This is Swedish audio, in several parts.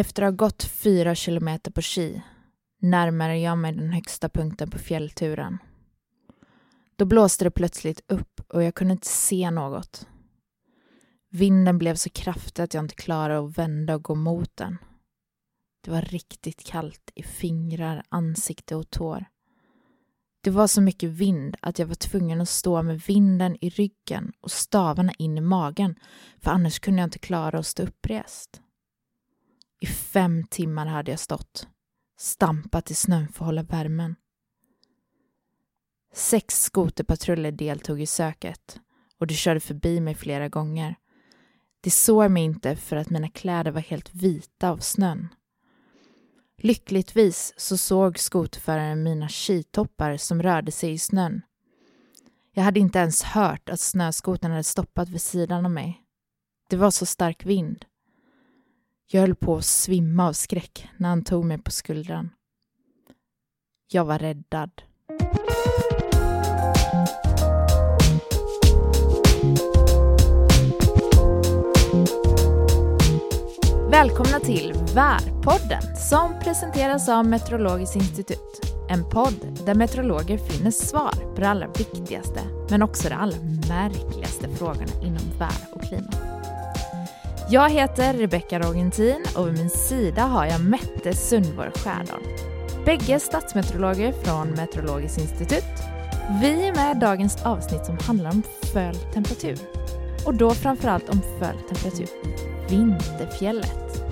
Efter att ha gått fyra kilometer på ski närmade jag mig den högsta punkten på fjällturen. Då blåste det plötsligt upp och jag kunde inte se något. Vinden blev så kraftig att jag inte klarade att vända och gå mot den. Det var riktigt kallt i fingrar, ansikte och tår. Det var så mycket vind att jag var tvungen att stå med vinden i ryggen och stavarna in i magen, för annars kunde jag inte klara att stå upprest. I fem timmar hade jag stått, stampat i snön för att hålla värmen. Sex skoterpatruller deltog i söket och de körde förbi mig flera gånger. De såg mig inte för att mina kläder var helt vita av snön. Lyckligtvis så såg skoterföraren mina skitoppar som rörde sig i snön. Jag hade inte ens hört att snöskotern hade stoppat vid sidan av mig. Det var så stark vind. Jag höll på att svimma av skräck när han tog mig på skuldran. Jag var räddad. Välkomna till Värpodden som presenteras av Meteorologiskt institut. En podd där meteorologer finner svar på de allra viktigaste men också de allra märkligaste frågorna inom vär och klimat. Jag heter Rebecka Rogentin och vid min sida har jag Mette Sundborg Skärdal. Bägge statsmeteorologer från Meteorologiskt institut. Vi är med i dagens avsnitt som handlar om föl temperatur. Och då framförallt om föl temperatur i Vinterfjället.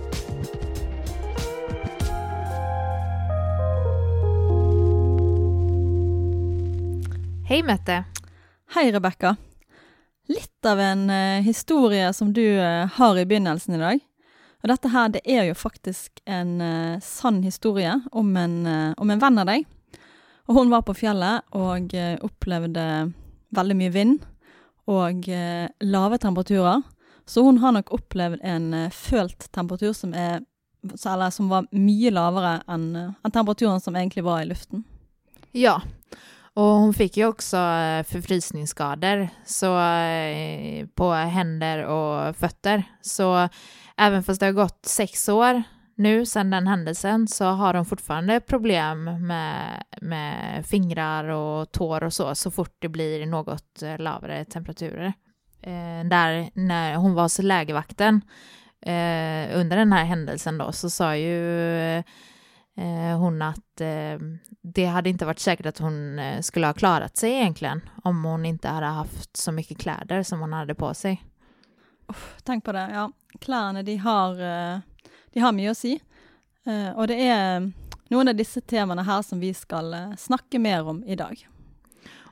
Hej Mette! Hej Rebecca! Litt av en historia historie som du eh, har i begynnelsen i dag. Og dette her, det er jo faktisk en eh, sann historie om en, om en venn av deg. Og hun var på fjellet og upplevde opplevde veldig mye vind og låga lave temperaturer. Så hun har nok opplevd en eh, følt temperatur som, er, eller som var mye lavere enn enn temperaturen som egentlig var i luften. Ja, och hon fick ju också eh, förfrysningsskador så, eh, på händer och fötter. Så även fast det har gått sex år nu sedan den händelsen så har hon fortfarande problem med, med fingrar och tår och så, så fort det blir något eh, lavare temperaturer. Eh, där när hon var hos lägervakten eh, under den här händelsen då så sa ju eh, hon att eh, det hade inte varit säkert att hon eh, skulle ha klarat sig egentligen om hon inte hade haft så mycket kläder som hon hade på sig. Tenk på det. Ja, klærne de har, eh, de har mye å si. Eh, Og det er noen av disse temaene her som vi skal eh, snakke mer om i dag.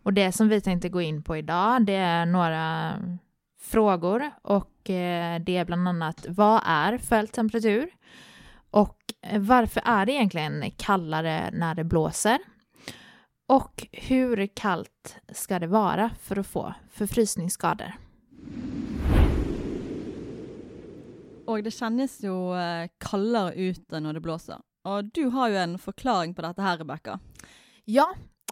Och det som vi tänkte gå in på idag det är några frågor och eh, det är bland annat vad är följt temperatur? Och eh, varför är det egentligen kallare när det blåser? Och hur kallt ska det vara för att få förfrysningsskador? Og det kjennes jo eh, kaldere ute når det blåser. Og du har jo en forklaring på dette her, Rebekka. Ja,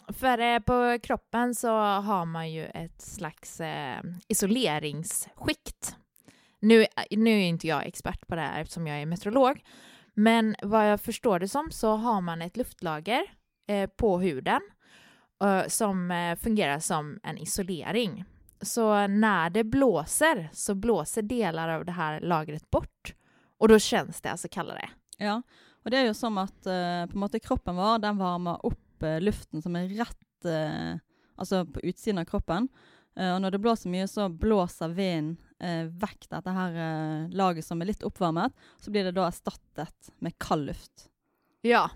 för eh, på kroppen så har man ju ett slags eh, isoleringsskikt. Nu, nu är inte jag expert på det här eftersom jag är meteorolog, men vad jag förstår det som så har man ett luftlager eh, på huden eh, som eh, fungerar som en isolering. Så när det blåser så blåser delar av det här lagret bort och då känns det alltså kallare. Ja, och det är ju som att eh, på måte kroppen vår den varmer upp eh, luften som är rätt, eh, alltså på utsidan av kroppen. Eh, när det blåser mycket så blåser vinden eh, vekk dette her eh, laget som er litt oppvarmet. Så blir det da erstattet med kald luft. Ja,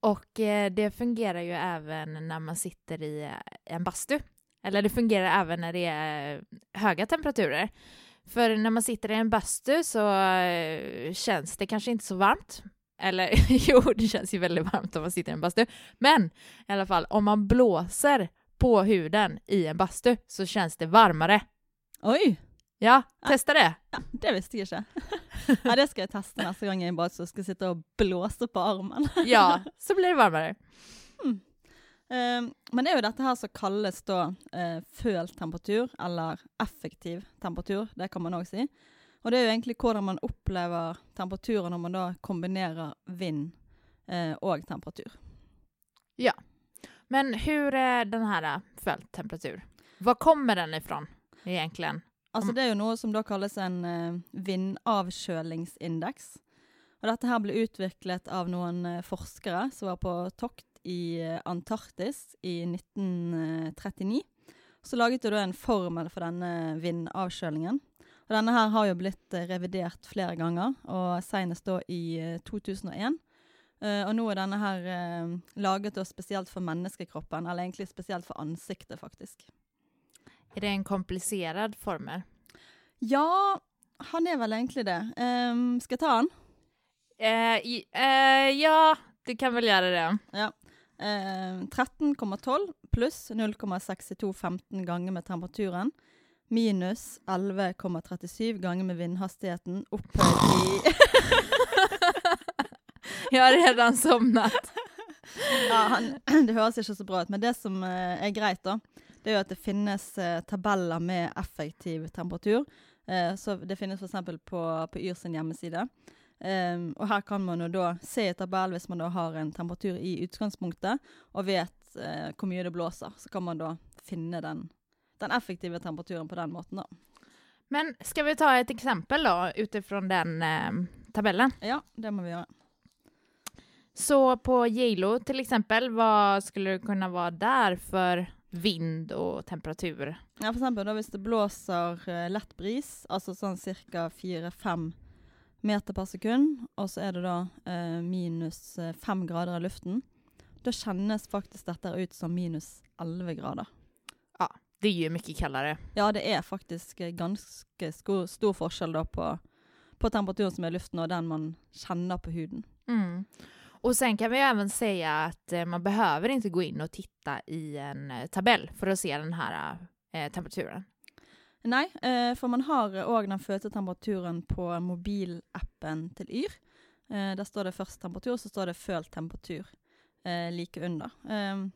och eh, det fungerar ju även när man sitter i eh, en bastu. Eller det fungerar även när det är eh, höga temperaturer. För när man sitter i en bastu så eh, känns det kanske inte så varmt. Eller jo, det känns ju väldigt varmt om man sitter i en bastu. Men i alla fall, om man blåser på huden i en bastu så känns det varmare. Oi! Ja, testa det! Ja, det visste jeg ikke. ja, det skal jeg teste neste gang jeg bare skal sitte og blåse på armen. Ja, så blir det varmare. Eh, men det er jo dette her som kalles da eh, følt temperatur, eller effektiv temperatur, det kan man òg si. Og det er jo egentlig hvordan man opplever temperaturen når man da kombinerer vind eh, og temperatur. Men hur är den här äh, fälttemperatur? Var kommer den ifrån egentligen? Altså Om- Det er jo noe som da kalles en eh, vindavkjølingsindeks. Og dette her ble utviklet av noen eh, forskere som var på tokt i eh, Antarktis i 1939. Så laget de da en formel for denne vindavkjølingen. Og denne her har jo blitt revidert flere ganger, og senest da i eh, 2001. Eh, og nå er denne her laget da spesielt for menneskekroppen, eller egentlig spesielt for ansiktet, faktisk. Är det en komplicerad formel? Ja, han er vel egentlig det. Ehm, skal jeg ta han? Eh, i- eh, ja, du kan väl göra det. Ja. Eh, 13,12 pluss 0,6215 ganger med temperaturen. Minus 11,37 ganger med vindhastigheten opphøyd i Jag har redan somnat. ja, han, Det høres ikke så bra ut, men det som eh, er greit, da, det er jo at det finnes eh, tabeller med effektiv temperatur. Eh, så det finnes f.eks. på, på Yr sin hjemmeside. Um, og her kan man jo da se i tabell hvis man da har en temperatur i utgangspunktet, og vet eh, hvor mye det blåser. Så kan man da finne den, den effektive temperaturen på den måten, da. Men ska vi ta ett exempel då utifrån den eh, tabellen? Ja, det må vi gjøre. Så på Gilo till exempel, vad skulle det kunna vara där för vind och temperatur? Ja, for eksempel da hvis det blåser eh, lett bris, altså sånn ca. 4-5 meter per sekund, og så er det da eh, minus 5 grader i luften, da kjennes faktisk dette ut som minus 11 grader. Det är ju mycket kallare. Ja, det er faktisk eh, ganske sko- stor forskjell da på, på temperaturen som er i luften, og den man kjenner på huden. Mm. Och sen kan vi även säga att eh, man behöver inte gå in och titta i en eh, tabell för att se den här eh, temperaturen. Nej, eh, för man har òg den følte temperaturen på mobilappen till Yr. Där står det först temperatur, så står det følt temperatur eh, like under. Eh,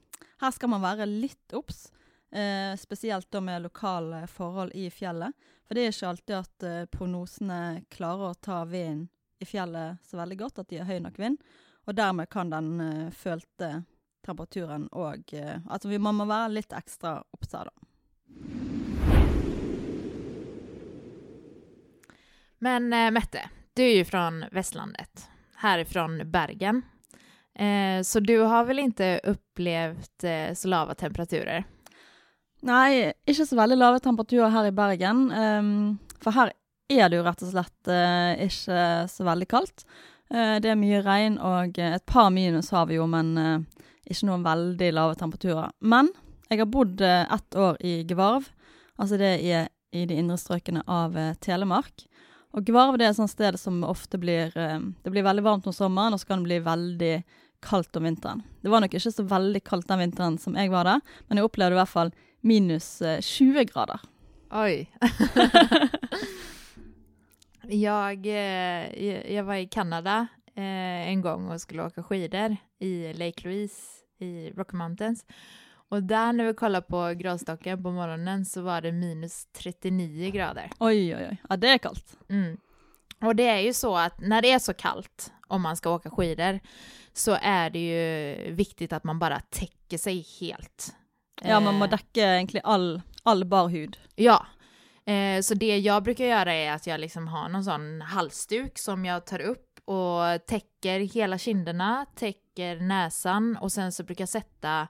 her man vara lite obs, eh, spesielt da med lokale forhold i fjellet. For det är inte alltid att eh, prognosene klarer å ta vinden i fjellet så veldig godt, at de har høy nok vind. Og dermed kan den eh, følte temperaturen òg eh, Altså vi, man må være litt ekstra obs her, da. Men eh, Mette, du är ju från Västlandet, härifrån Bergen. Eh, så du har väl inte upplevt eh, så lava temperaturer? Nei, ikke så veldig lave temperaturer her i Bergen. ehm, for her er det jo rett og slett eh, ikke så veldig kaldt. Eh, det er mye regn, og eh, et par minus har vi jo, men eh, ikke noen veldig lave temperaturer. Men jeg har bodd ett år i Gvarv, altså det er i de indre strøkene av Telemark. Og Gvarv det er et sånt sted som ofte blir Det blir veldig varmt om sommeren, og så kan det bli veldig kaldt om vinteren. Det var nok ikke så veldig kaldt den vinteren som jeg var der, men jeg opplevde i hvert fall minus eh, 20 grader. Oj. jag, eh, jag- jag var i Kanada eh, en gång och skulle åka skidor i Lake Louise i Rocky Mountains. Och där när vi kollade på gradstocken på morgonen så var det minus 39 grader. Oi, oi, oi. Ja, det er kaldt. Mm. Och det är ju så att när det är så kallt, om man ska åka skidor, så är det ju viktigt att man bara täcker sig helt. Ja, man må Eh, dekke egentlig all, all bar hud. Ja. Eh, så det jag brukar göra är att jag liksom har någon sån halsduk som jag tar upp och täcker hela kinderna, täcker näsan och sen så brukar jag sätta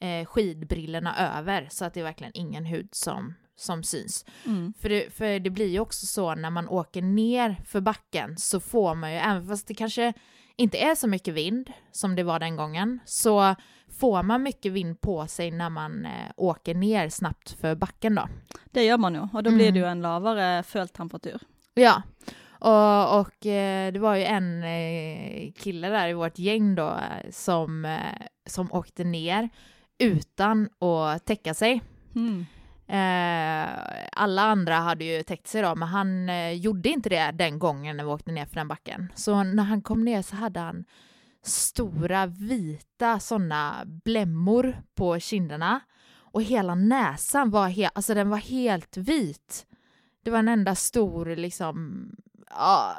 eh, skidbrillorna över så att det är verkligen ingen hud som, som syns. Mm. För det, för det blir ju också så när man åker ner för backen så får man ju, även fast det kanske inte är så mycket vind som det var den gången, så får man mycket vind på sig när man eh, åker ner snabbt för backen då. Det gjør man og da Mm. blir det jo en lavere følt temperatur. Ja, och, och eh, det var ju en eh, kille där i vårt gäng då eh, som, eh, som åkte ner utan att täcka sig. Mm. Eh, alla andra hade ju täckt sig då, men han eh, gjorde inte det den gången när vi åkte ner för den backen. Så när han kom ner så hade han stora vita sådana blämmor på kinderna och hela näsan var, he- alltså den var helt vit. det var en enda stor liksom, ja,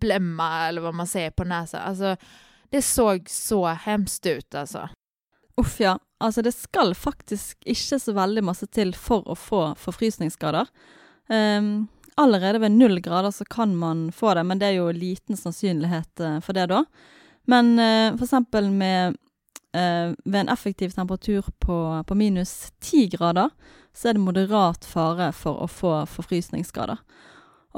blämma eller vad man säger på näsan. Alltså, det såg så hemskt ut alltså. Uff, ja. Altså, det skal faktisk ikke så veldig masse til for å få forfrysningsskader. Um, allerede ved null grader så kan man få det, men det er jo liten sannsynlighet eh, for det da. Men uh, for eksempel med uh, ved en effektiv temperatur på, på minus ti grader, så er det moderat fare for å få forfrysningsskader.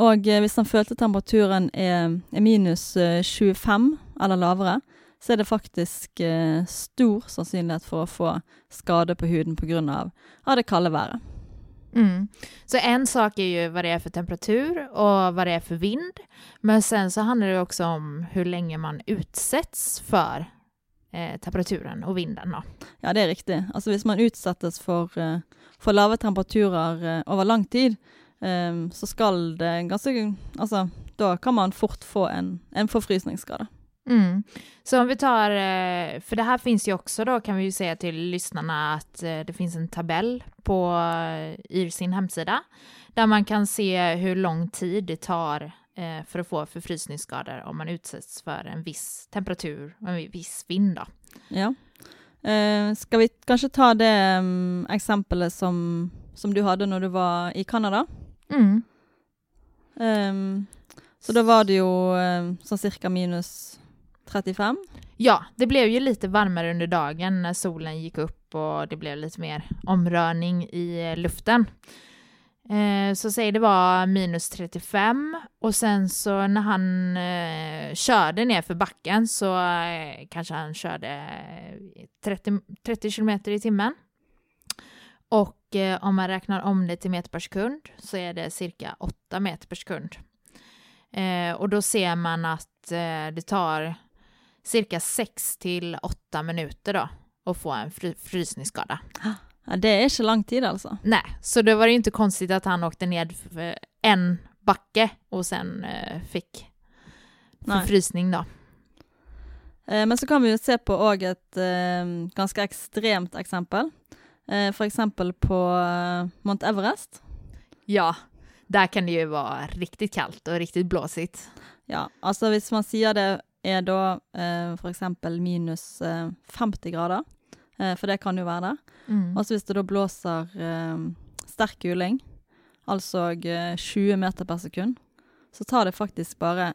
Og hvis den følte temperaturen er, er minus 25 eller lavere, så är det faktiskt eh, stor sannsynlighet för att få skador på huden på grund av det kalla vädret. Mm. Så en sak är ju vad det är för temperatur och vad det är för vind. Men sen så handlar det också om hur länge man utsätts för eh, temperaturen och vinden. Då. Ja, det är riktigt. Alltså om man utsätts för, eh, för låga temperaturer eh, över lång tid eh, så skall det ganska, alltså då kan man fort få en, en förfrysningsskada. Mm. Så om vi tar, eh, för det här finns ju också då kan vi ju säga till lyssnarna att eh, det finns en tabell på i sin hemsida där man kan se hur lång tid det tar eh, för att få förfrysningsskador om man utsätts för en viss temperatur och en viss vind. Då. Ja. Eh, ska vi kanske ta det um, exemplet som, som du hade när du var i Kanada? Mm. Um, så då var det ju så cirka minus 35? Ja, det blev ju lite varmare under dagen när solen gick upp och det blev lite mer omrörning i eh, luften. Eh, så säg det var minus 35 och sen så när han eh, körde ner för backen så eh, kanske han körde eh, 30, 30 kilometer i timmen. Och eh, om man räknar om det till meter per sekund så är det cirka 8 meter per sekund. Eh, och då ser man att eh, det tar cirka 6 till 8 minuter då och få en fry frysningsskada. Ja, det är inte lång tid alltså. Nej, så det var ju inte konstigt att han åkte ned för en backe och sen eh, fick frysning då. Eh, men så kan vi ju se på också ett eh, ganska extremt exempel. För exempel på Mount Everest. Ja, där kan det ju vara riktigt kallt och riktigt blåsigt. Ja, alltså om man säger det är då eh, eksempel minus eh, 50 grader, eh, for det kan jo være det. Mm. Og så hvis det da blåser eh, sterk kuling, altså 20 eh, meter per sekund, så tar det faktisk bare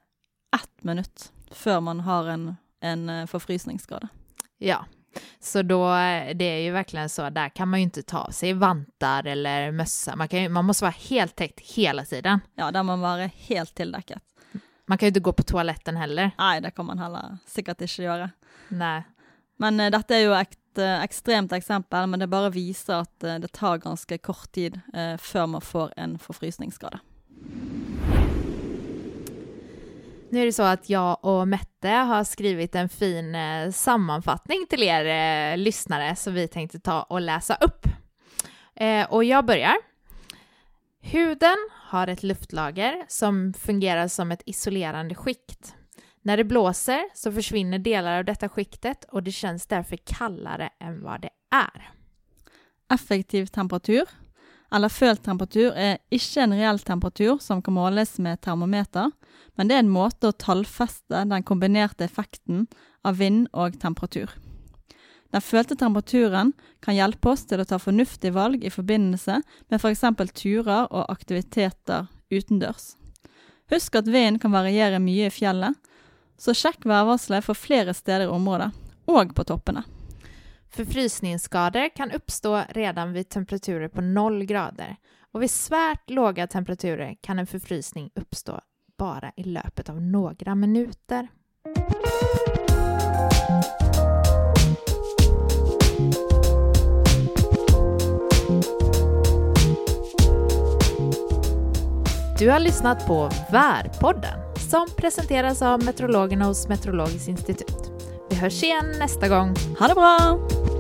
ett minutt før man har en, en eh, förfrysningsskada. Ja, så då, det är ju verkligen så, där kan man ju inte ta sig vantar eller mössa. Man, kan, man måste vara helt täckt hela tiden. Ja, där man vara helt tildekket. Man kan ju inte gå på toaletten heller. Nej, det kan man heller sikkert ikke gjøre. Nej. Men uh, dette er jo et uh, ekstremt exempel, men det bara visar att uh, det tar ganska kort tid før man får en förfrysningsskada. Nu är det så att jag och Mette har skrivit en fin eh, sammanfattning till er eh, lyssnare som vi tänkte ta och läsa upp. Eh, och jag börjar. Huden har ett luftlager som fungerar som ett isolerande skikt. När det blåser så försvinner delar av detta skiktet och det känns därför kallare än vad det är. Effektiv temperatur, eller følt temperatur, är inte en reell temperatur som kan måles med termometer, men det är en måte å tallfeste den kombinerade effekten av vind och temperatur. Den følte temperaturen kan hjelpe oss til å ta fornuftige valg i forbindelse med f.eks. For turer og aktiviteter utendørs. Husk at vinden kan variere mye i fjellet, så sjekk værvarselet for flere steder i området, og på toppene. Förfrysningsskador kan uppstå redan vid temperaturer på noll grader och vid svärt låga temperaturer kan en förfrysning uppstå bara i löpet av några minuter. Du har lyssnat på Värpodden som presenteras av meteorologerna hos Meteorologiskt institut. Vi hörs igen nästa gång. Ha det bra!